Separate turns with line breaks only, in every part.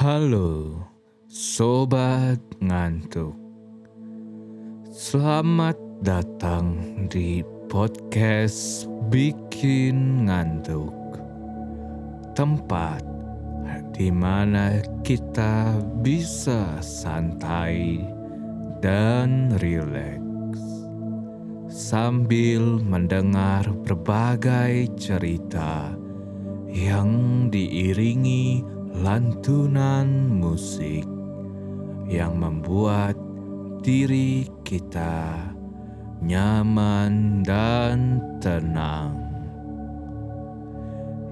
Halo, sobat ngantuk. Selamat datang di podcast Bikin Ngantuk. Tempat di mana kita bisa santai dan rileks sambil mendengar berbagai cerita yang diiringi lantunan musik yang membuat diri kita nyaman dan tenang,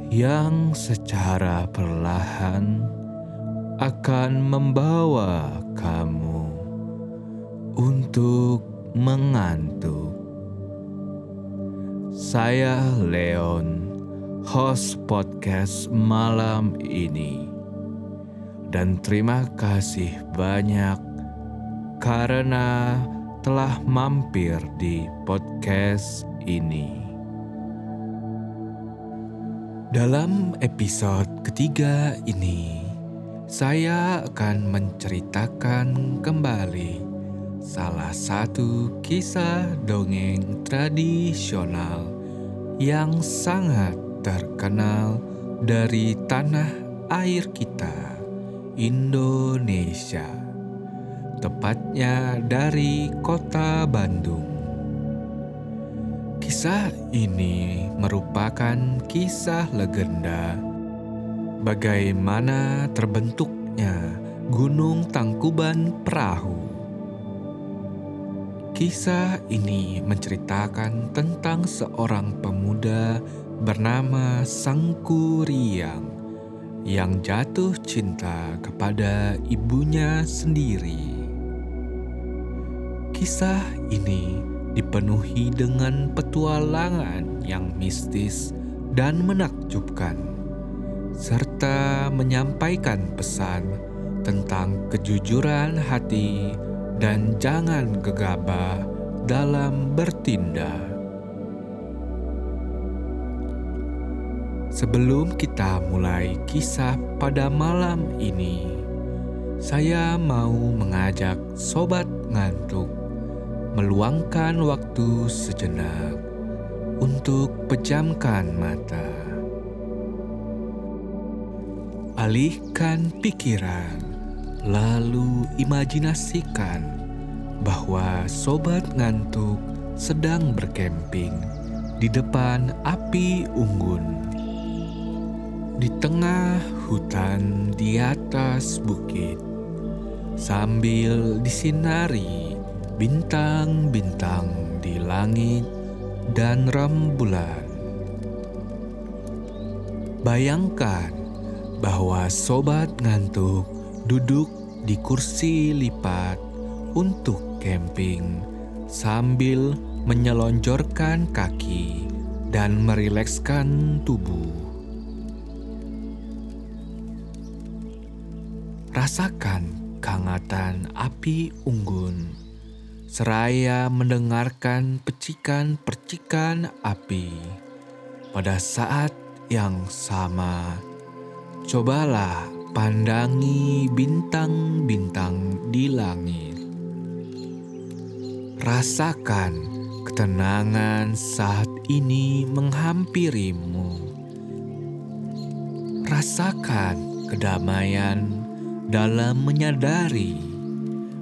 yang secara perlahan akan membawa kamu untuk mengantuk. Saya Leon host podcast malam ini. Dan terima kasih banyak karena telah mampir di podcast ini. Dalam episode ketiga ini, saya akan menceritakan kembali salah satu kisah dongeng tradisional yang sangat terkenal dari tanah air kita, Indonesia, tepatnya dari kota Bandung. Kisah ini merupakan kisah legenda bagaimana terbentuknya Gunung Tangkuban Perahu. Kisah ini menceritakan tentang seorang pemuda bernama Sangkuriang yang jatuh cinta kepada ibunya sendiri. Kisah ini dipenuhi dengan petualangan yang mistis dan menakjubkan, serta menyampaikan pesan tentang kejujuran hati dan jangan gegabah dalam bertindak. Sebelum kita mulai kisah pada malam ini, saya mau mengajak sobat ngantuk meluangkan waktu sejenak untuk pejamkan mata. Alihkan pikiran, lalu imajinasikan bahwa sobat ngantuk sedang berkemping di depan api unggun di tengah hutan di atas bukit, sambil disinari bintang-bintang di langit dan rembulan. Bayangkan bahwa sobat ngantuk duduk di kursi lipat untuk camping sambil menyelonjorkan kaki dan merilekskan tubuh. Rasakan kehangatan api unggun, seraya mendengarkan percikan-percikan api. Pada saat yang sama, cobalah pandangi bintang-bintang di langit. Rasakan ketenangan saat ini menghampirimu. Rasakan kedamaian dalam menyadari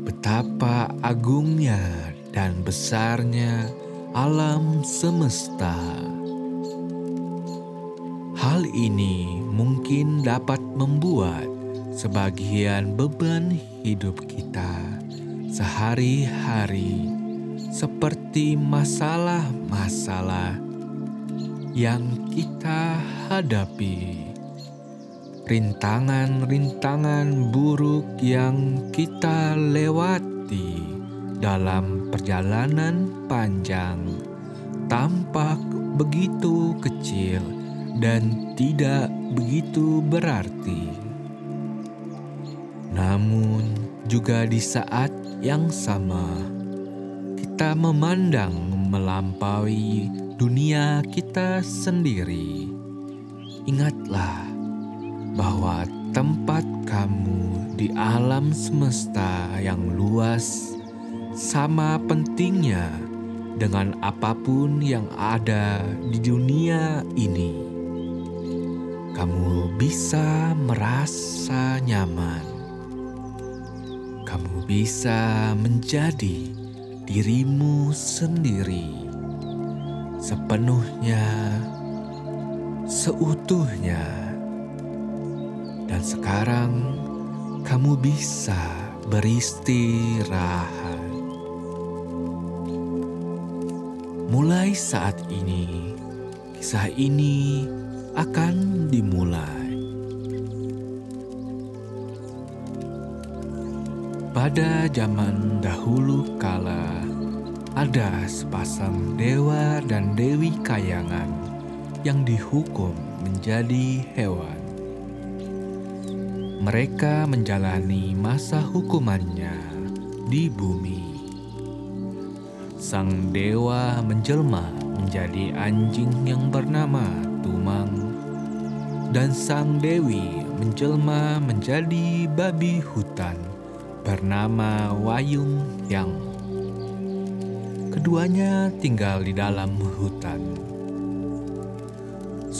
betapa agungnya dan besarnya alam semesta. Hal ini mungkin dapat membuat sebagian beban hidup kita sehari-hari, seperti masalah-masalah yang kita hadapi rintangan-rintangan buruk yang kita lewati dalam perjalanan panjang tampak begitu kecil dan tidak begitu berarti. Namun, juga di saat yang sama, kita memandang melampaui dunia kita sendiri. Ingatlah bahwa tempat kamu di alam semesta yang luas sama pentingnya dengan apa pun yang ada di dunia ini. Kamu bisa merasa nyaman. Kamu bisa menjadi dirimu sendiri sepenuhnya, seutuhnya, dan sekarang kamu bisa beristirahat. Mulai saat ini, kisah ini akan dimulai. Pada zaman dahulu kala, ada sepasang dewa dan dewi kayangan yang dihukum menjadi hewan. Mereka menjalani masa hukumannya di bumi. Sang dewa menjelma menjadi anjing yang bernama Tumang, dan sang dewi menjelma menjadi babi hutan bernama Wayung yang keduanya tinggal di dalam hutan.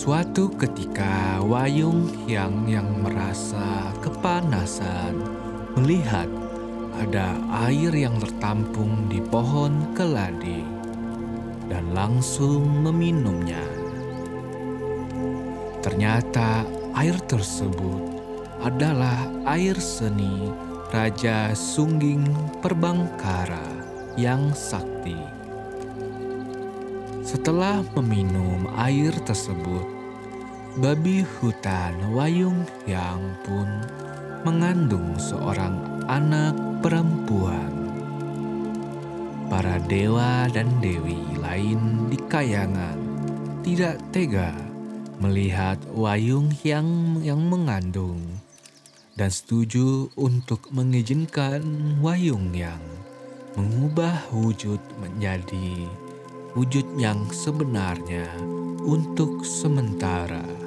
Suatu ketika Wayung yang yang merasa kepanasan melihat ada air yang tertampung di pohon keladi dan langsung meminumnya. Ternyata air tersebut adalah air seni Raja Sungging Perbangkara yang sakti. Setelah meminum air tersebut, babi hutan Wayung Yang pun mengandung seorang anak perempuan. Para dewa dan dewi lain di kayangan tidak tega melihat Wayung yang yang mengandung dan setuju untuk mengizinkan Wayung yang mengubah wujud menjadi wujud yang sebenarnya untuk sementara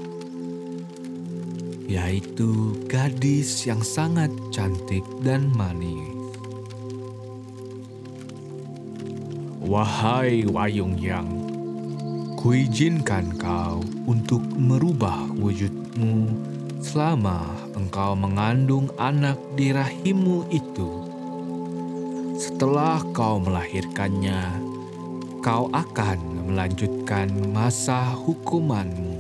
yaitu gadis yang sangat cantik dan manis. Wahai Wayung Yang, kuizinkan kau untuk merubah wujudmu selama engkau mengandung anak di rahimmu itu. Setelah kau melahirkannya, kau akan melanjutkan masa hukumanmu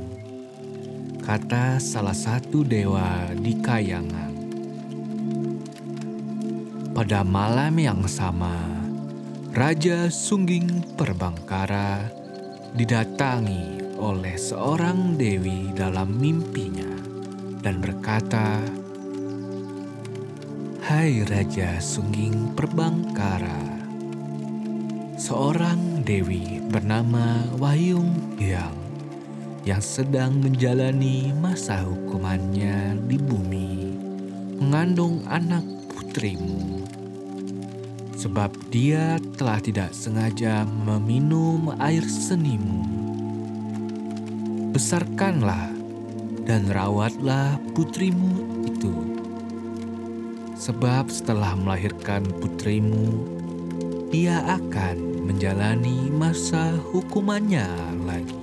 kata salah satu dewa di kayangan. Pada malam yang sama, Raja Sungging Perbangkara didatangi oleh seorang dewi dalam mimpinya dan berkata, Hai Raja Sungging Perbangkara, seorang dewi bernama Wayung yang yang sedang menjalani masa hukumannya di bumi mengandung anak putrimu. Sebab dia telah tidak sengaja meminum air senimu. Besarkanlah dan rawatlah putrimu itu. Sebab setelah melahirkan putrimu, ia akan menjalani masa hukumannya lagi.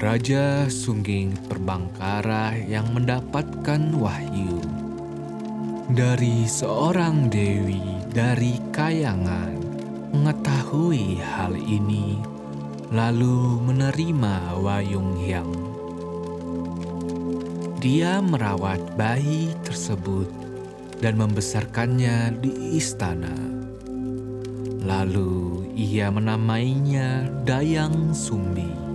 Raja Sungging Perbangkara yang mendapatkan wahyu dari seorang dewi dari kayangan mengetahui hal ini lalu menerima Wayung Hyang. Dia merawat bayi tersebut dan membesarkannya di istana. Lalu ia menamainya Dayang Sumbi.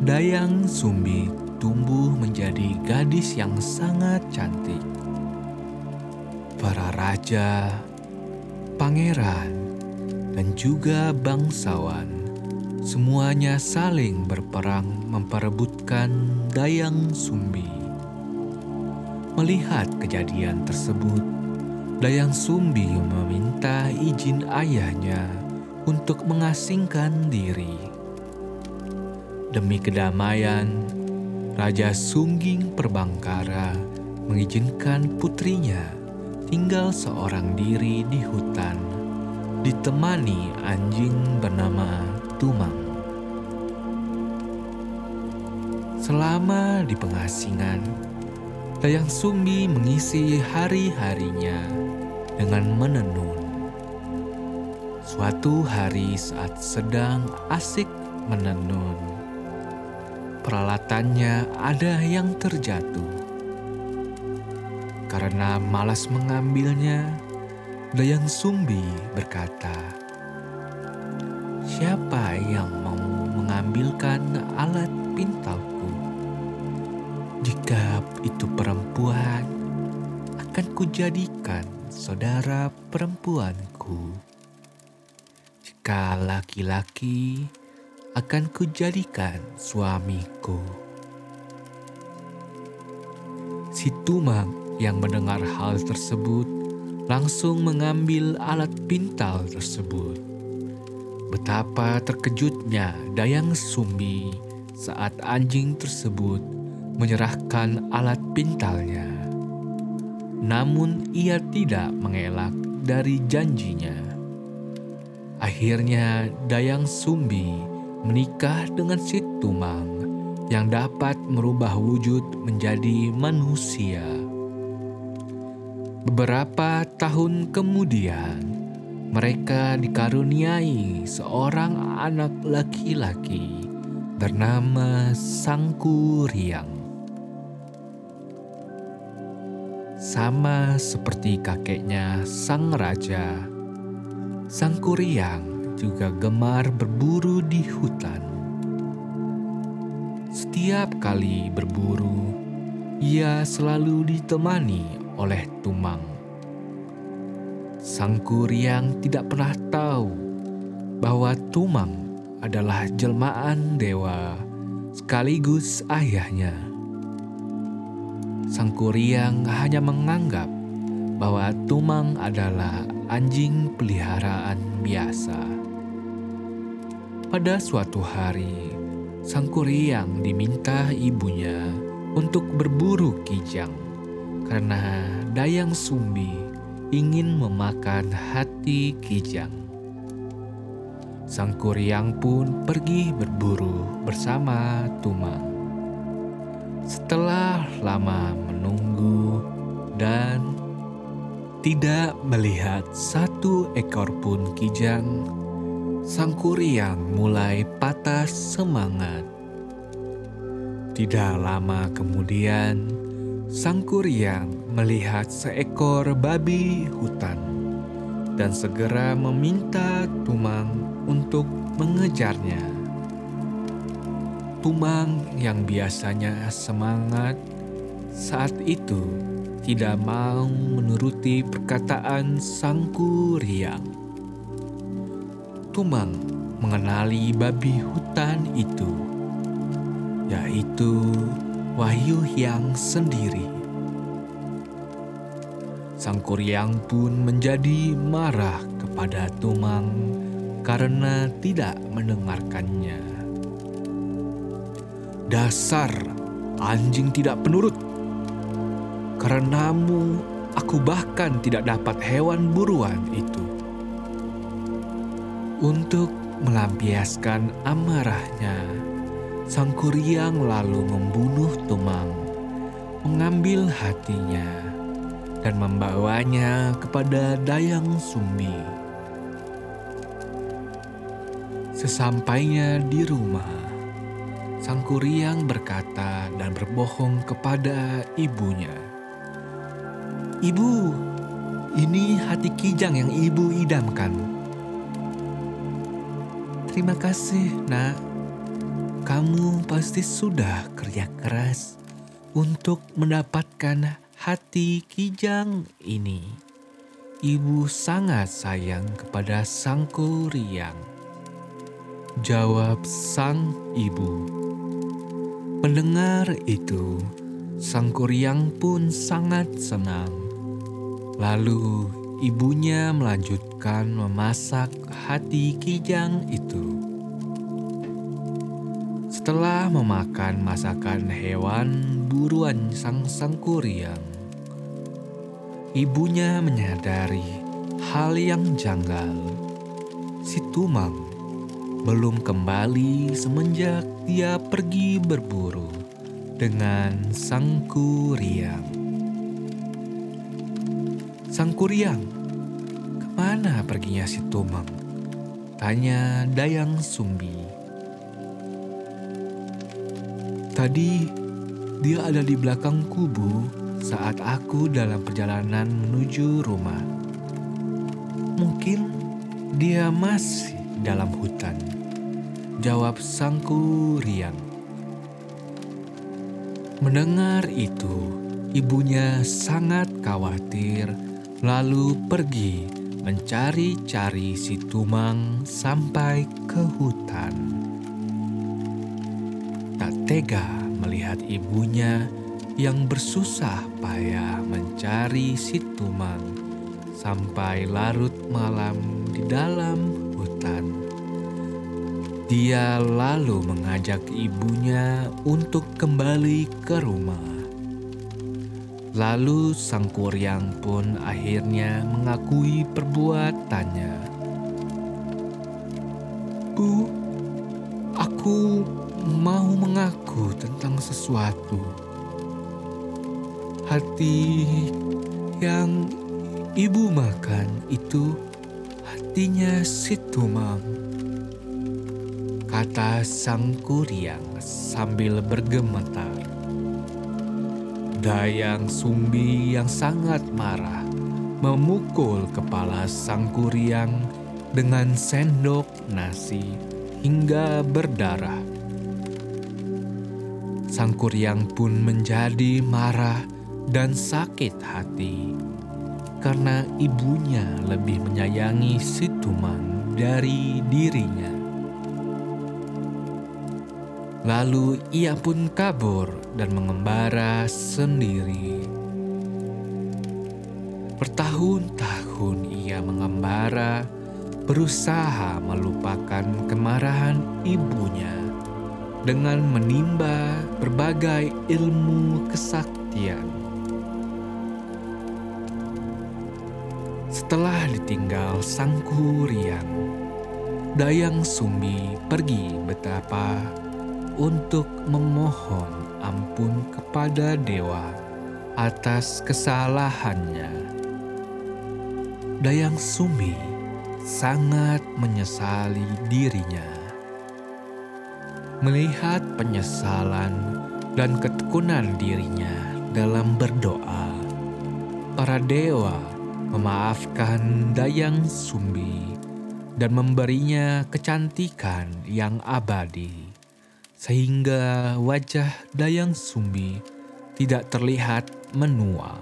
Dayang Sumbi tumbuh menjadi gadis yang sangat cantik. Para raja, pangeran, dan juga bangsawan semuanya saling berperang memperebutkan Dayang Sumbi. Melihat kejadian tersebut, Dayang Sumbi meminta izin ayahnya untuk mengasingkan diri Demi kedamaian, Raja Sungging Perbangkara mengizinkan putrinya tinggal seorang diri di hutan, ditemani anjing bernama Tumang. Selama di pengasingan, Dayang Sumbi mengisi hari-harinya dengan menenun. Suatu hari saat sedang asik menenun, peralatannya ada yang terjatuh. Karena malas mengambilnya, Dayang Sumbi berkata, "Siapa yang mau mengambilkan alat pintalku? Jika itu perempuan, akan kujadikan saudara perempuanku. Jika laki-laki, akan kujadikan suamiku." Si Tumang yang mendengar hal tersebut langsung mengambil alat pintal tersebut. Betapa terkejutnya Dayang Sumbi saat anjing tersebut menyerahkan alat pintalnya. Namun ia tidak mengelak dari janjinya. Akhirnya Dayang Sumbi menikah dengan si Tumang yang dapat merubah wujud menjadi manusia. Beberapa tahun kemudian, mereka dikaruniai seorang anak laki-laki bernama Sangkuriang. Sama seperti kakeknya sang raja, Sangkuriang juga gemar berburu di hutan. Setiap kali berburu, ia selalu ditemani oleh Tumang. Sang Kuryang tidak pernah tahu bahwa Tumang adalah jelmaan dewa sekaligus ayahnya. Sang Kuryang hanya menganggap bahwa Tumang adalah anjing peliharaan biasa. Pada suatu hari, Sang Kuryang diminta ibunya untuk berburu kijang karena Dayang Sumbi ingin memakan hati kijang. Sang Kuryang pun pergi berburu bersama Tumang. Setelah lama menunggu dan tidak melihat satu ekor pun kijang, Sang Kuryang mulai patah semangat. Tidak lama kemudian, Sang Kuryang melihat seekor babi hutan dan segera meminta Tumang untuk mengejarnya. Tumang yang biasanya semangat saat itu tidak mau menuruti perkataan Sang Kuryang. Tumang mengenali babi hutan itu, yaitu Wahyu yang sendiri. Sang Kuryang pun menjadi marah kepada Tumang karena tidak mendengarkannya. Dasar anjing tidak penurut. Karenamu, aku bahkan tidak dapat hewan buruan itu. Untuk melampiaskan amarahnya, sang kuryang lalu membunuh Tumang, mengambil hatinya, dan membawanya kepada Dayang Sumbi. Sesampainya di rumah, sang kuryang berkata dan berbohong kepada ibunya. Ibu, ini hati kijang yang ibu idamkan. Terima kasih, Nak. Kamu pasti sudah kerja keras untuk mendapatkan hati kijang ini. Ibu sangat sayang kepada sang kuryang. Jawab sang ibu. Mendengar itu, sang kuryang pun sangat senang. Lalu ibunya melanjutkan memasak hati kijang itu. Setelah memakan masakan hewan buruan sang sangkuriang, ibunya menyadari hal yang janggal. Si Tumang belum kembali semenjak dia pergi berburu dengan sang Sang kuriang, ke mana perginya si Tumang? Tanya Dayang Sumbi. Tadi dia ada di belakang kubu saat aku dalam perjalanan menuju rumah. Mungkin dia masih dalam hutan. Jawab sangku riang. Mendengar itu, ibunya sangat khawatir lalu pergi mencari-cari si Tumang sampai ke hutan tega melihat ibunya yang bersusah payah mencari si Tumang sampai larut malam di dalam hutan. Dia lalu mengajak ibunya untuk kembali ke rumah. Lalu sang kuryang pun akhirnya mengakui perbuatannya. Bu, aku mau mengaku tentang sesuatu. Hati yang ibu makan itu hatinya si Tumang. Kata sang kuriang sambil bergemetar. Dayang Sumbi yang sangat marah memukul kepala sang kuriang dengan sendok nasi hingga berdarah. Sang Kuryang pun menjadi marah dan sakit hati karena ibunya lebih menyayangi si Tumang dari dirinya. Lalu ia pun kabur dan mengembara sendiri. Bertahun-tahun ia mengembara, berusaha melupakan kemarahan ibunya dengan menimba berbagai ilmu kesaktian. Setelah ditinggal sang kurian, Dayang Sumbi pergi betapa untuk memohon ampun kepada dewa atas kesalahannya. Dayang Sumbi sangat menyesali dirinya melihat penyesalan dan ketekunan dirinya dalam berdoa. Para dewa memaafkan Dayang Sumbi dan memberinya kecantikan yang abadi, sehingga wajah Dayang Sumbi tidak terlihat menua.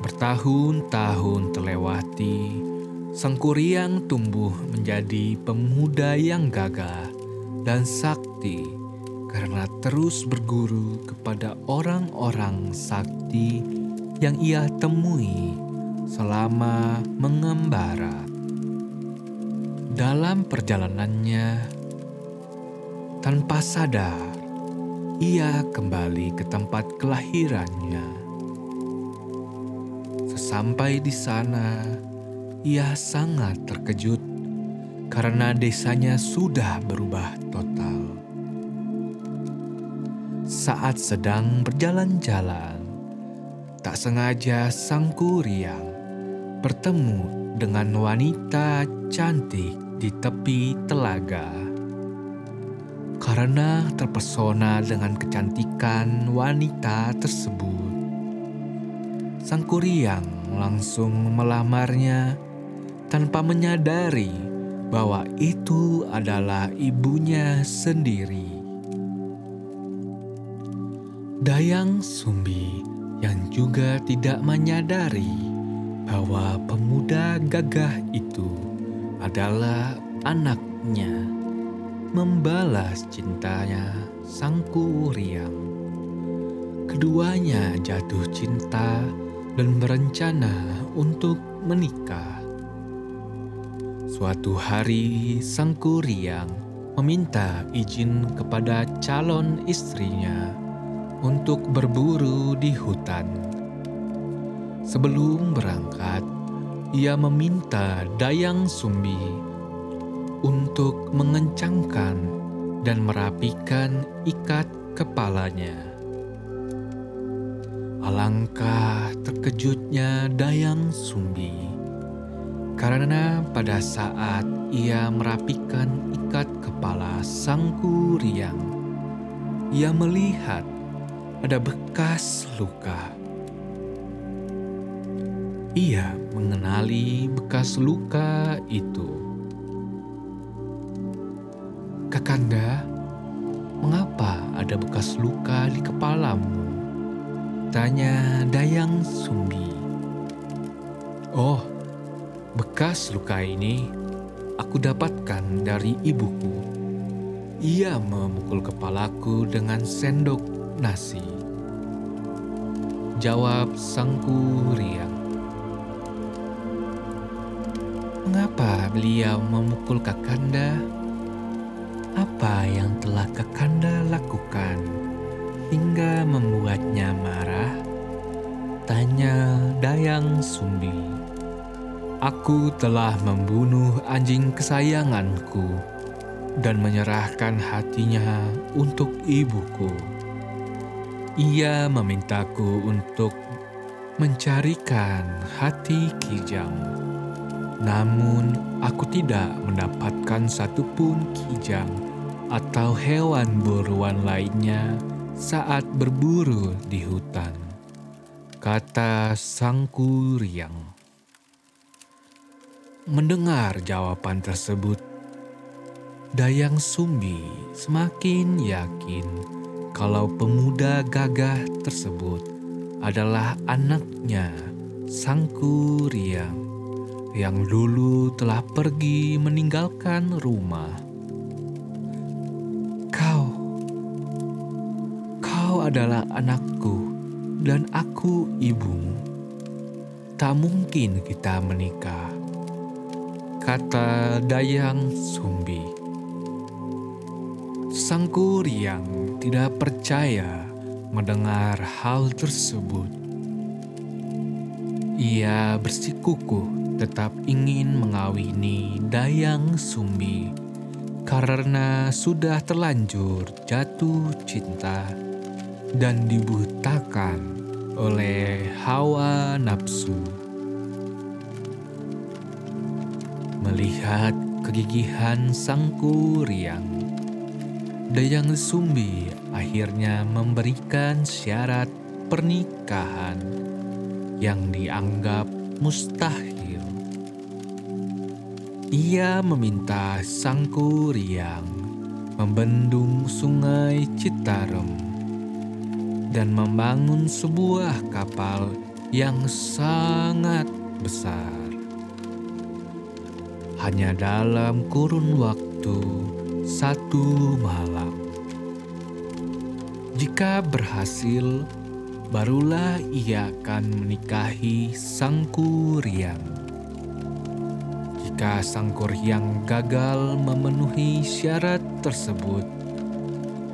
Bertahun-tahun terlewati, Sang Kuryang tumbuh menjadi pemuda yang gagah dan sakti karena terus berguru kepada orang-orang sakti yang ia temui selama mengembara. Dalam perjalanannya, tanpa sadar, ia kembali ke tempat kelahirannya. Sesampai di sana, ia sangat terkejut karena desanya sudah berubah total. Saat sedang berjalan-jalan, tak sengaja sang kuriang bertemu dengan wanita cantik di tepi telaga. Karena terpesona dengan kecantikan wanita tersebut, sang kuriang langsung melamarnya tanpa menyadari bahwa itu adalah ibunya sendiri. Dayang Sumbi yang juga tidak menyadari bahwa pemuda gagah itu adalah anaknya membalas cintanya sang kuriang. Keduanya jatuh cinta dan berencana untuk menikah. Suatu hari, sang kuriang meminta izin kepada calon istrinya untuk berburu di hutan. Sebelum berangkat, ia meminta Dayang Sumbi untuk mengencangkan dan merapikan ikat kepalanya. Alangkah terkejutnya Dayang Sumbi karena pada saat ia merapikan ikat kepala sang kuriang, ia melihat ada bekas luka. Ia mengenali bekas luka itu. Kakanda, mengapa ada bekas luka di kepalamu? Tanya Dayang Sumbi. Oh, Bekas luka ini aku dapatkan dari ibuku. Ia memukul kepalaku dengan sendok nasi. Jawab sang kuriang. Mengapa beliau memukul Kakanda? Apa yang telah Kakanda lakukan hingga membuatnya marah? Tanya Dayang Sumbi. Aku telah membunuh anjing kesayanganku dan menyerahkan hatinya untuk ibuku. Ia memintaku untuk mencarikan hati Kijang. Namun, aku tidak mendapatkan satupun Kijang atau hewan buruan lainnya saat berburu di hutan. Kata Sang Kuryang. Mendengar jawaban tersebut, Dayang Sumbi semakin yakin kalau pemuda gagah tersebut adalah anaknya Sang Kuriang yang dulu telah pergi meninggalkan rumah. Adalah anakku dan aku ibumu. Tak mungkin kita menikah kata Dayang Sumbi. Sang Kuryang tidak percaya mendengar hal tersebut. Ia bersikukuh tetap ingin mengawini Dayang Sumbi karena sudah terlanjur jatuh cinta dan dibutakan oleh hawa nafsu. Melihat kegigihan sang kuriang, Dayang Sumbi akhirnya memberikan syarat pernikahan yang dianggap mustahil. Ia meminta sang kuriang membendung sungai Citarum dan membangun sebuah kapal yang sangat besar hanya dalam kurun waktu satu malam. Jika berhasil, barulah ia akan menikahi sang kuryang. Jika sang kuryang gagal memenuhi syarat tersebut,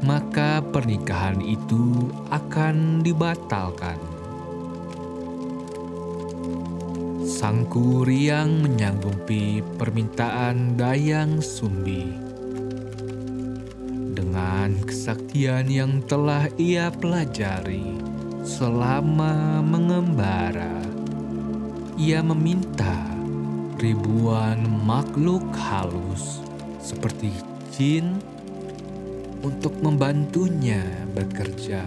maka pernikahan itu akan dibatalkan. Sang Kuriang menyanggupi permintaan Dayang Sumbi. Dengan kesaktian yang telah ia pelajari selama mengembara, ia meminta ribuan makhluk halus seperti jin untuk membantunya bekerja.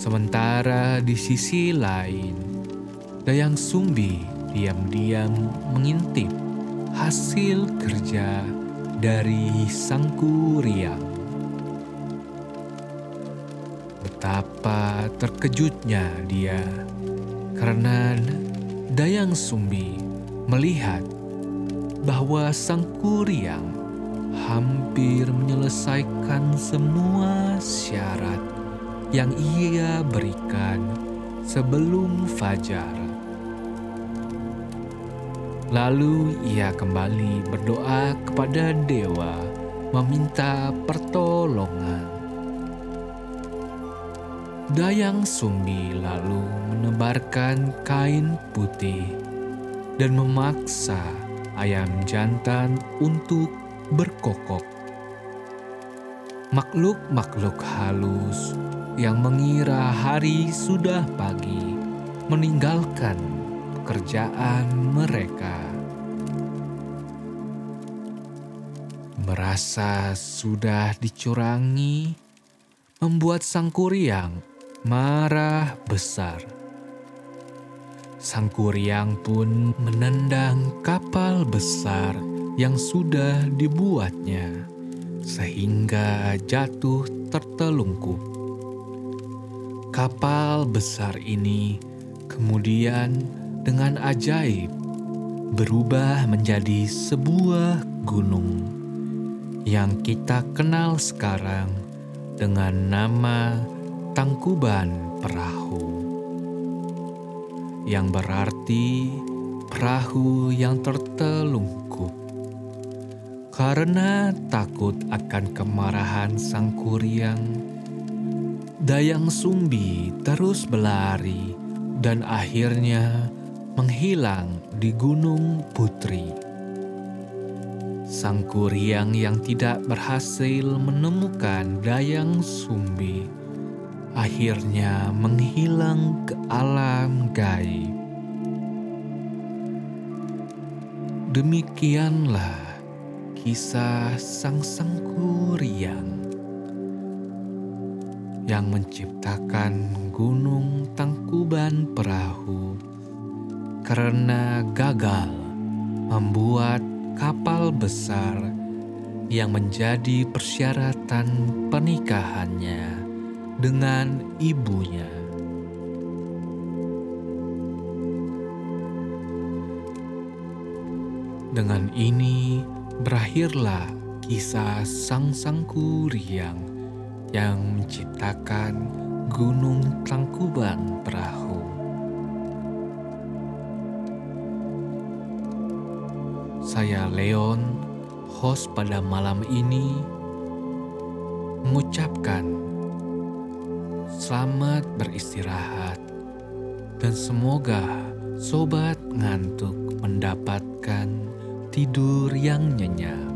Sementara di sisi lain, Dayang Sumbi diam-diam mengintip hasil kerja dari sang kuriang. Betapa terkejutnya dia karena Dayang Sumbi melihat bahwa sang kuriang hampir menyelesaikan semua syarat yang ia berikan sebelum fajar. Lalu ia kembali berdoa kepada dewa, meminta pertolongan. Dayang Sumbi lalu menebarkan kain putih dan memaksa ayam jantan untuk berkokok. Makhluk-makhluk halus yang mengira hari sudah pagi meninggalkan pekerjaan mereka. Merasa sudah dicurangi, membuat sang kuryang marah besar. Sang kuryang pun menendang kapal besar yang sudah dibuatnya, sehingga jatuh tertelungkup. Kapal besar ini kemudian dengan ajaib berubah menjadi sebuah gunung yang kita kenal sekarang dengan nama Tangkuban Perahu, yang berarti perahu yang tertelungkup. Karena takut akan kemarahan sang kuryang, Dayang Sumbi terus berlari dan akhirnya menghilang di Gunung Putri. Sang kuryang yang tidak berhasil menemukan Dayang Sumbi akhirnya menghilang ke alam gaib. Demikianlah kisah sang sang kuryang yang menciptakan gunung Tangkuban Perahu karena gagal membuat kapal besar yang menjadi persyaratan pernikahannya dengan ibunya. Dengan ini berakhirlah kisah sang-sang kuryang yang menciptakan Gunung Tangkuban Perahu. Saya Leon, host pada malam ini, mengucapkan selamat beristirahat dan semoga sobat ngantuk mendapatkan tidur yang nyenyak.